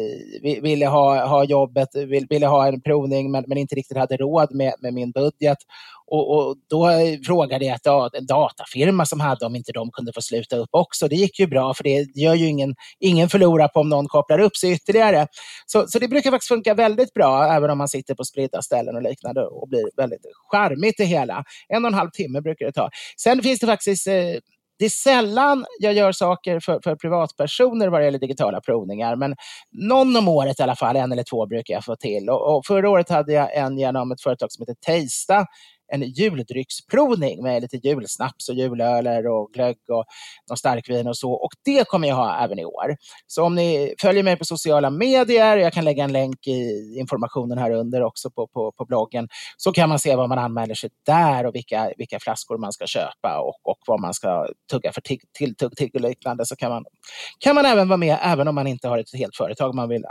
ville ha, ha jobbet, ville ha en provning men, men inte riktigt hade råd med, med min budget. Och, och då frågade jag ett en datafirma som hade om inte de kunde få sluta upp också. Det gick ju bra för det gör ju ingen, ingen förlorar på om någon kopplar upp sig ytterligare. Så, så det brukar faktiskt funka väldigt bra även om man sitter på spridda ställen och liknande och blir väldigt charmigt det hela. En och en halv timme brukar det ta. Sen finns det faktiskt eh, det är sällan jag gör saker för, för privatpersoner vad det gäller digitala provningar, men någon om året i alla fall, en eller två brukar jag få till. Och, och förra året hade jag en genom ett företag som heter Tejsta en juldrycksprovning med lite julsnaps och julöler och glögg och någon starkvin och så. Och det kommer jag ha även i år. Så om ni följer mig på sociala medier, jag kan lägga en länk i informationen här under också på, på, på bloggen, så kan man se vad man anmäler sig där och vilka, vilka flaskor man ska köpa och, och vad man ska tugga för till, tilltugg till och liknande. Så kan man, kan man även vara med även om man inte har ett helt företag man vill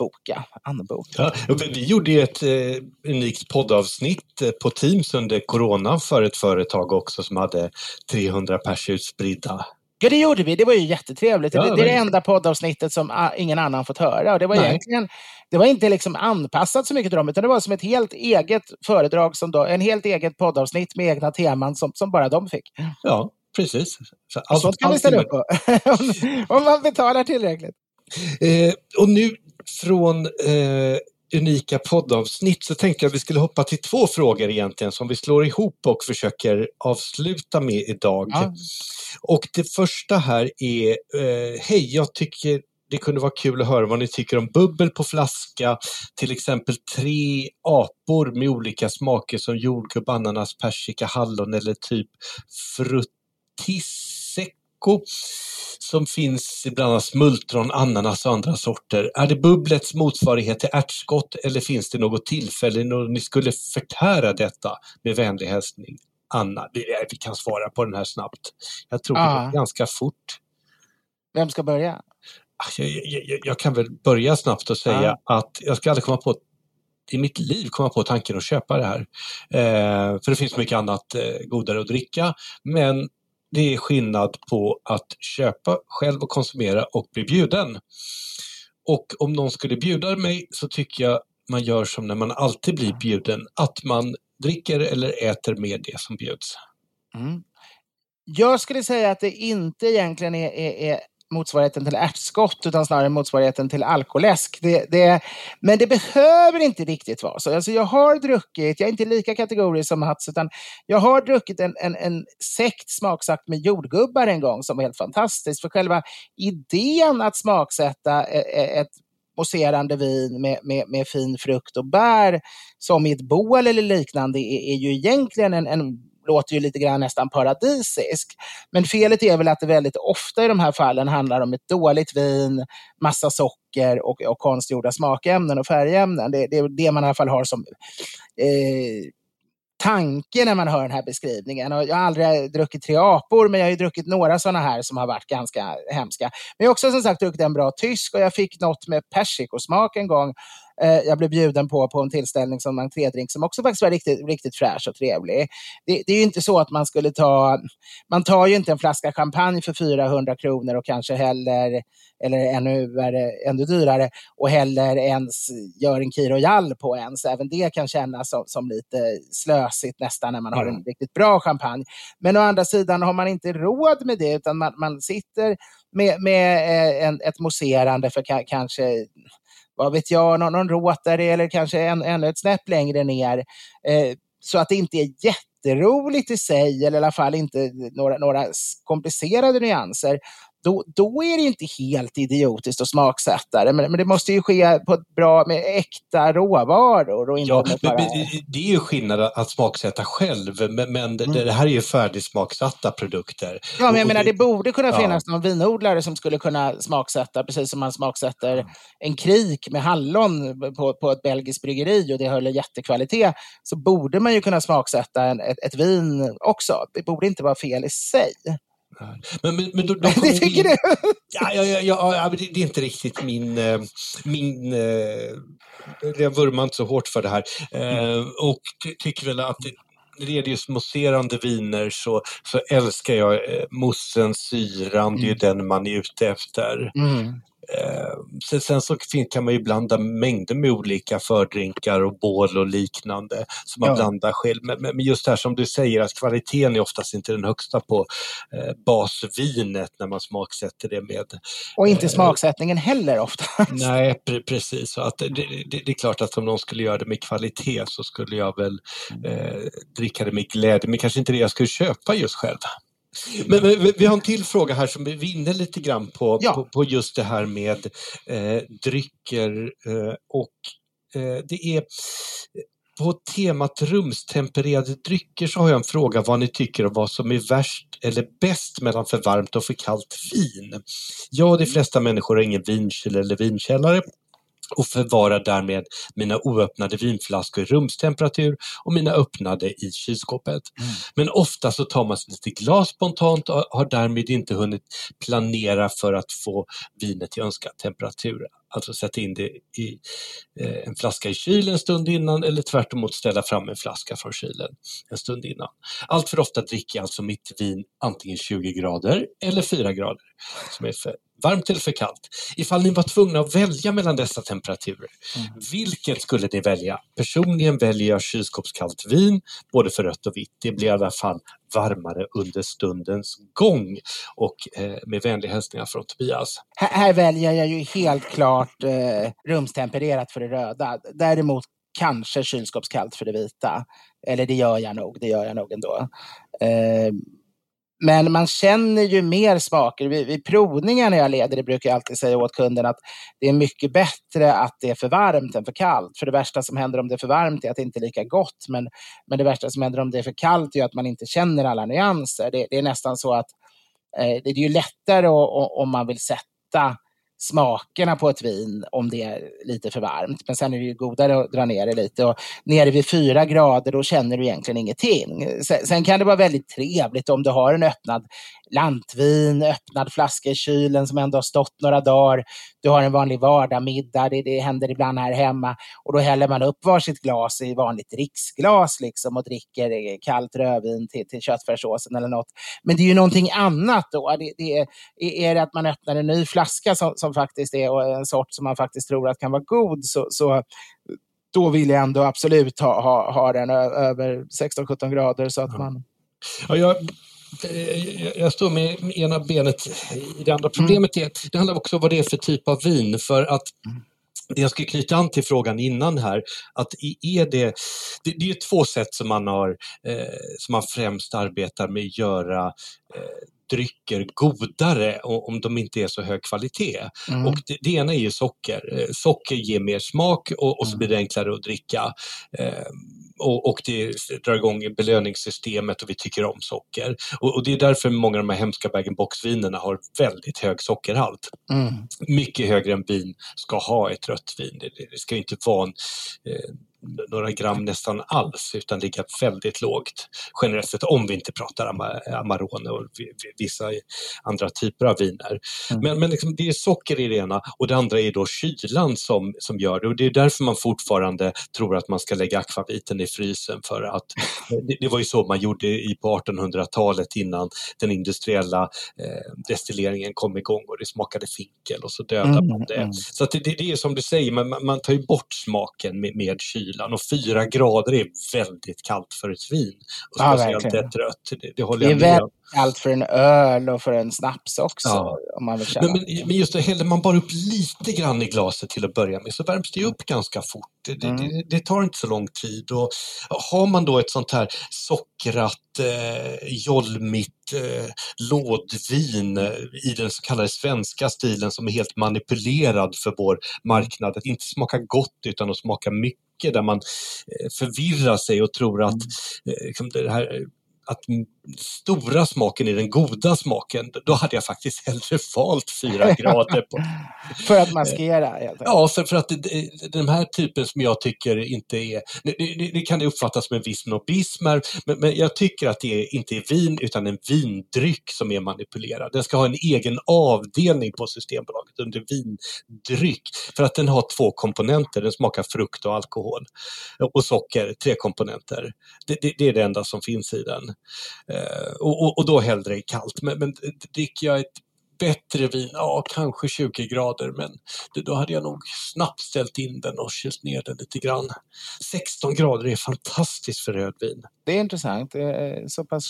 boka. Anbok. Ja, vi gjorde ju ett eh, unikt poddavsnitt eh, på Teams under corona för ett företag också som hade 300 pers utspridda. Ja, det gjorde vi. Det var ju jättetrevligt. Ja, det, det är det enda poddavsnittet som ah, ingen annan fått höra. Och det var Nej. egentligen det var inte liksom anpassat så mycket till dem, utan det var som ett helt eget föredrag, som då, en helt eget poddavsnitt med egna teman som, som bara de fick. Ja, precis. Så Och sånt kan vi ställa upp på. om, om man betalar tillräckligt. Eh, och nu från eh, unika poddavsnitt så tänkte jag att vi skulle hoppa till två frågor egentligen som vi slår ihop och försöker avsluta med idag. Ja. Och det första här är, eh, hej, jag tycker det kunde vara kul att höra vad ni tycker om bubbel på flaska, till exempel tre apor med olika smaker som jordgubb, ananas, persika, hallon eller typ fruttisecco som finns i bland annat smultron, ananas och andra sorter. Är det bubblets motsvarighet till ärtskott eller finns det något tillfälle när ni skulle förtära detta? Med vänlig hälsning Anna. Vi, kan svara på den här snabbt. Jag tror det Ja. går ganska fort. Vem ska börja? Ah, Jag, jag, jag, kan väl börja snabbt och säga Ja. att jag ska aldrig komma på i mitt liv komma på tanken att köpa det här. Eh, för det finns mycket annat eh, godare att dricka. Men det är skillnad på att köpa själv och konsumera och bli bjuden. Och om någon skulle bjuda mig så tycker jag man gör som när man alltid blir bjuden, att man dricker eller äter med det som bjuds. Mm. Jag skulle säga att det inte egentligen är, är, är motsvarigheten till ärtskott utan snarare motsvarigheten till alkoläsk. Det, det, men det behöver inte riktigt vara så. Alltså jag har druckit, jag är inte lika kategorisk som Mats, utan jag har druckit en, en, en sekt smaksatt med jordgubbar en gång som var helt fantastisk. För själva idén att smaksätta e, e, ett mousserande vin med, med, med fin frukt och bär som i ett bål eller liknande är, är ju egentligen en, en låter ju lite grann nästan paradisisk. Men felet är väl att det väldigt ofta i de här fallen handlar om ett dåligt vin, massa socker och, och konstgjorda smakämnen och färgämnen. Det, det är det man i alla fall har som eh, tanke när man hör den här beskrivningen. Och jag har aldrig druckit tre apor, men jag har ju druckit några sådana här som har varit ganska hemska. Men jag har också som sagt druckit en bra tysk och jag fick något med persikosmak en gång. Eh, jag blev bjuden på på en tillställning som entrédrink som också faktiskt var riktigt, riktigt fräsch och trevlig. Det, det är ju inte så att man skulle ta, man tar ju inte en flaska champagne för 400 kronor och kanske heller, eller ännu, värre, ännu dyrare, och heller ens gör en Kir Royal på ens. Även det kan kännas som, som lite slösigt nästan när man har en riktigt bra champagne. Men å andra sidan har man inte råd med det utan man, man sitter med, med eh, en, ett mousserande för ka, kanske vad vet jag, någon, någon Rotary eller kanske en, ännu ett snäpp längre ner. Eh, så att det inte är jätteroligt i sig, eller i alla fall inte några, några komplicerade nyanser. Då, då är det inte helt idiotiskt att smaksätta det, men, men det måste ju ske på ett bra, med äkta råvaror. Och inte Ja, bara... det är ju skillnad att smaksätta själv, men, men det, det här är ju färdigsmaksatta produkter. Ja, men jag Och menar det- borde kunna ja. finnas någon vinodlare som skulle kunna smaksätta, precis som man smaksätter en krik med hallon på, på ett belgiskt bryggeri och det håller jättekvalitet, så borde man ju kunna smaksätta en, ett, ett vin också. Det borde inte vara fel i sig. Men, men, men då, då Det tycker in- du? Ja, ja, ja, ja, det, det är inte riktigt min... eh, min eh, jag vurmar inte så hårt för det här. Eh, och ty, tycker väl att när det just mousserande viner så, så älskar jag eh, moussen, syran, det är ju den man är ute efter. Mm. Eh, sen, så kan man ju blanda mängder med olika fördrinkar och bål och liknande som man Ja. blandar själv. Men, men men just det här som du säger att kvaliteten är oftast inte den högsta på eh, basvinet när man smaksätter det med Och inte Eh, smaksättningen heller ofta. Nej, pre precis. Så att det, det, det är klart att om någon skulle göra det med kvalitet så skulle jag väl eh, dricka det med glädje, men kanske inte det jag skulle köpa just själv. Men, men vi- har en till fråga här som vi inne lite grann på, Ja. på, på just det här med eh, drycker eh, och eh, det är på temat rumstempererade drycker så har jag en fråga vad ni tycker om vad som är värst eller bäst mellan för varmt och för kallt vin. Jag och de flesta människor har ingen vinkyl eller vinkällare och förvarar därmed mina oöppnade vinflaskor i rumstemperatur och mina öppnade i kylskåpet. Men ofta så tar man sig lite glas spontant och har därmed inte hunnit planera för att få vinet till önskad temperatur. alltså sätta in det i eh, en flaska i kylen en stund innan eller tvärt emot ställa fram en flaska från kylen en stund innan. Allt för ofta dricker jag alltså mitt vin antingen 20 grader eller 4 grader som är för varmt eller för kallt. Ifall ni var tvungna att välja mellan dessa temperaturer, mm. vilket skulle ni välja? Personligen väljer jag kylskåpskallt vin, både för rött och vitt. Det blir i alla fall varmare under stundens gång. Och eh, med vänliga hälsningar från Tobias. Här, här, väljer jag ju helt klart eh, rumstempererat för det röda. Däremot kanske kylskåpskallt för det vita. Eller det gör jag nog, det gör jag nog ändå. Eh, men man känner ju mer smaker. Vid, vid provningar när jag leder det brukar jag alltid säga åt kunden att det är mycket bättre att det är för varmt än för kallt. För det värsta som händer om det är för varmt är att det inte är lika gott. Men, men det värsta som händer om det är för kallt är att man inte känner alla nyanser. Det, det är nästan så att eh, det är ju lättare om man vill sätta smakerna på ett vin om det är lite för varmt. Men sen är det ju godare att dra ner det lite. Och nere vid fyra grader då känner du egentligen ingenting. Sen, sen kan det vara väldigt trevligt om du har en öppnad lantvin, öppnad flaska i kylen som ändå har stått några dagar. Du har en vanlig vardagsmiddag, det, det händer ibland här hemma. Och då häller man upp varsitt glas i vanligt riksglas liksom och dricker eh, kallt rödvin till, till köttfärssåsen eller något. Men det är ju någonting annat då. Det, det är, är det att man öppnar en ny flaska som, som faktiskt är en sort som man faktiskt tror att kan vara god så, så då vill jag ändå absolut ha, ha, ha den över 16-17 grader så att man... Ja, jag jag står med ena benet i det andra. Problemet är, det handlar också om vad det är för typ av vin för att det jag ska knyta an till frågan innan här, att är det, det, det är två sätt som man, har, eh, som man främst arbetar med att göra eh, drycker godare om de inte är så hög kvalitet. Mm. Och det, det, ena är ju socker. Eh, socker ger mer smak och, och så mm. blir det enklare att dricka. Eh, och, och, det drar igång belöningssystemet och vi tycker om socker. Och, och det är därför många av de här hemska bag-in-box-vinerna har väldigt hög sockerhalt. Mm. Mycket högre än vin ska ha ett rött vin. Det, det ska inte vara en, eh, några gram nästan alls utan ligga väldigt lågt generellt sett om vi inte pratar Amarone och vissa andra typer av viner. Mm. Men, men liksom, det är socker i det ena och det andra är då kylan som, som gör det och det är därför man fortfarande tror att man ska lägga akvaviten i frysen för att det, det var ju så man gjorde i på 1800-talet innan den industriella eh, destilleringen kom igång och det smakade finkel och så dödade mm. man det. Mm. Så det, det, är som du säger, man, man tar ju bort smaken med, med kyla kylan och fyra grader är väldigt kallt för ett vin. Och speciellt ja, ett rött. Det, det håller det är jag med om. Allt för en öl och för en snaps också. Ja. Om man vill men, men, men, just det, häller man bara upp lite grann i glaset till att börja med så värms det upp ganska fort. Det, mm. det, det tar inte så lång tid. Och har man då ett sånt här sockrat, eh, jolmigt eh, lådvin eh, i den så kallade svenska stilen som är helt manipulerad för vår marknad, att inte smaka gott utan att smaka mycket där man eh, förvirrar sig och tror att mm. eh, liksom det här att stora smaken är den goda smaken, då hade jag faktiskt hellre valt fyra grader. På. för att maskera? Ja, för, för att den här typen som jag tycker inte är, det, kan uppfattas som en viss nobism, men, men jag tycker att det inte är vin utan en vindryck som är manipulerad. Den ska ha en egen avdelning på Systembolaget under vindryck för att den har två komponenter, den smakar frukt och alkohol och socker, tre komponenter. Det, det, det är det enda som finns i den. Eh, och, och, och, då hellre i kallt. Men, men dricker jag ett bättre vin, ja kanske 20 grader men då hade jag nog snabbt ställt in den och kylt ner den lite grann. 16 grader är fantastiskt för rödvin. Det är intressant, är så pass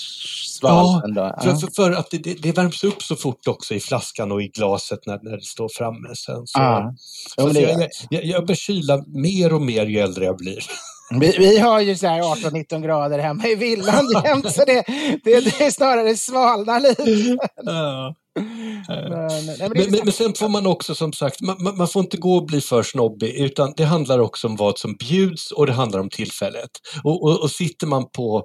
svalt ja, ändå. Ja, för, för, för, att det, det, det, värms upp så fort också i flaskan och i glaset när, när det står framme sen. Så, ja. så, så jag, jag, jag bör kyla mer och mer ju äldre jag blir. Vi, vi, har ju 18-19 grader hemma i villan jämt, så det, det, det är snarare svalnar lite. Ja. Men, men, men, men, sen får man också som sagt, man, man, får inte gå och bli för snobbig utan det handlar också om vad som bjuds och det handlar om tillfället. Och, och, och sitter man på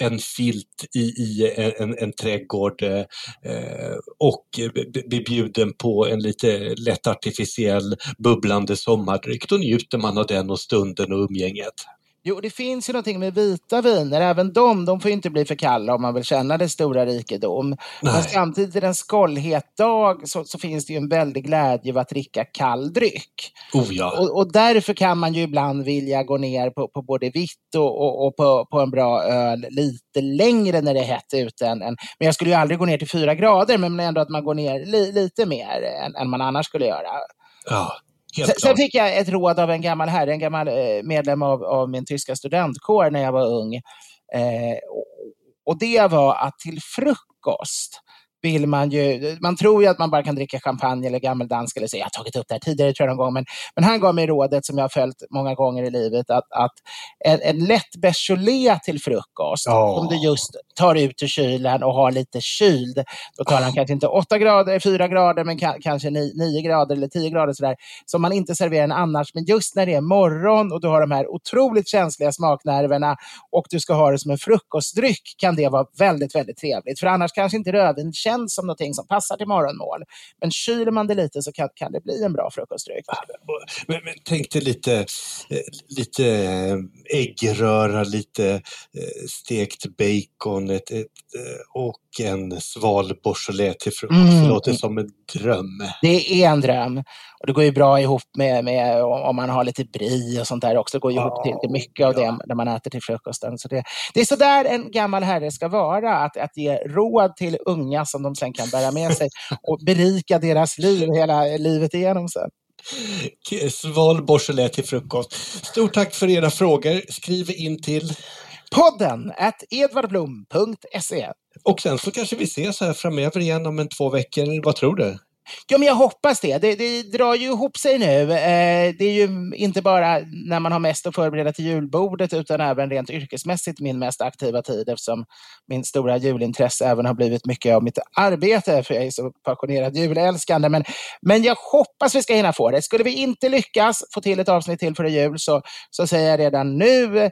en filt i, i en, en trädgård eh, och blir bjuden på en lite lätt artificiell bubblande sommardryck, då njuter man av den och stunden och umgänget. Jo, det finns ju någonting med vita viner. Även de, de får inte bli för kalla om man vill känna det stora rikedom. Nej. Men samtidigt, en skållhet dag så, så, finns det ju en väldig glädje av att dricka kall dryck. Oh, ja. och, och, därför kan man ju ibland vilja gå ner på, på både vitt och, och, och på, på, en bra öl lite längre när det är hett ute. Än, men jag skulle ju aldrig gå ner till fyra grader, men ändå att man går ner li, lite mer än, än man annars skulle göra. Ja. Sen, sen, fick jag ett råd av en gammal herre, en gammal eh, medlem av, av, min tyska studentkår när jag var ung. Eh, och det var att till frukost vill man ju, man tror ju att man bara kan dricka champagne eller gammeldansk eller så. Jag har tagit upp det här tidigare tror jag någon gång, men, men han gav mig rådet som jag har följt många gånger i livet att, att en, en lätt Beaujolais till frukost, oh. om du just tar ut ur kylen och har lite kyld, då tar han oh. kanske inte 8 grader, 4 grader, men ka, kanske 9, grader eller 10 grader sådär, som man inte serverar annars. Men just när det är morgon och du har de här otroligt känsliga smaknerverna och du ska ha det som en frukostdryck kan det vara väldigt, väldigt trevligt. För annars kanske inte rödvin känns som någonting som passar till morgonmål. Men kyler man det lite så kan, kan det bli en bra frukostdryck. Men, men tänk dig lite, eh, lite eh, äggröra, lite eh, stekt bacon ett, ett, och en sval beaujolais till frukost. Mm. Det låter som en dröm. Det är en dröm. Och det går ju bra ihop med, med om man har lite brie och sånt där också. Det går ju ihop till, till mycket av det när man äter till frukosten. Så det, det är så där en gammal herre ska vara. Att, att ge råd till unga som de sen kan bära med sig och berika deras liv hela livet igenom sen. Sval Beaujolais till frukost. Stort tack för era frågor. Skriv in till podden at edvardblom.se. Och sen så kanske vi ses här framöver igen om en två veckor. Vad tror du? Ja, men jag hoppas det. det. Det drar ju ihop sig nu. Eh, det är ju inte bara när man har mest att förbereda till julbordet utan även rent yrkesmässigt min mest aktiva tid eftersom min stora julintresse även har blivit mycket av mitt arbete för jag är så passionerad julälskande. Men, men jag hoppas vi ska hinna få det. Skulle vi inte lyckas få till ett avsnitt till före jul så, så säger jag redan nu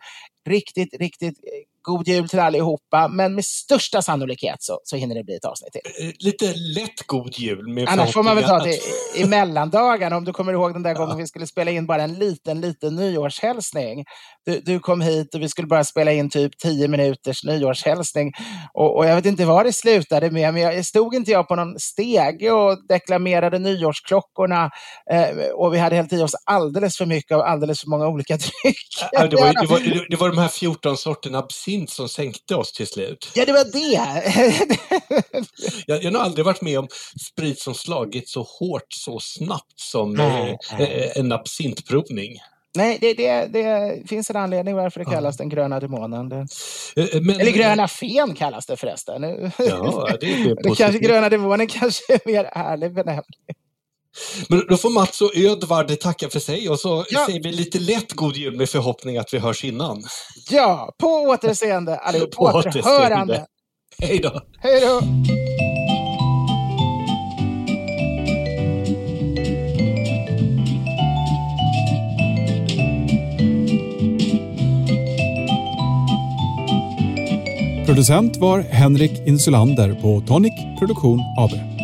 riktigt, riktigt god jul till allihopa, men med största sannolikhet så, så hinner det bli ett avsnitt till. Eh, lite lätt god jul. Med Annars får man väl ta det i mellandagarna. Om du kommer ihåg den där gången vi skulle spela in bara en liten, liten nyårshälsning. Du, du kom hit och vi skulle bara spela in typ tio minuters nyårshälsning. Och, och jag vet inte vad det slutade med, men jag stod inte jag på någon stege och deklamerade nyårsklockorna eh, och vi hade hällt i oss alldeles för mycket av alldeles för många olika drycker. Ja, det, var, det, var, det var de här 14 sorterna absint absint som sänkte oss till slut. Ja, det var det! jag, jag har aldrig varit med om sprit som slagit så hårt så snabbt som eh, eh, en absintprovning. Nej, det, det, det, finns en anledning varför det kallas ja. den gröna demonen. Det, eh, men, Eller gröna fen kallas det förresten. Ja, det, är det kanske gröna demonen kanske är mer ärlig benämning. Men då får Mats och Ödvard tacka för sig och så ja. säger vi lite lätt god jul med förhoppning att vi hörs innan. Ja, på återseende allihop. På återhörande. Hej då. Hej då. Producent var Henrik Insulander på Tonic Produktion AB.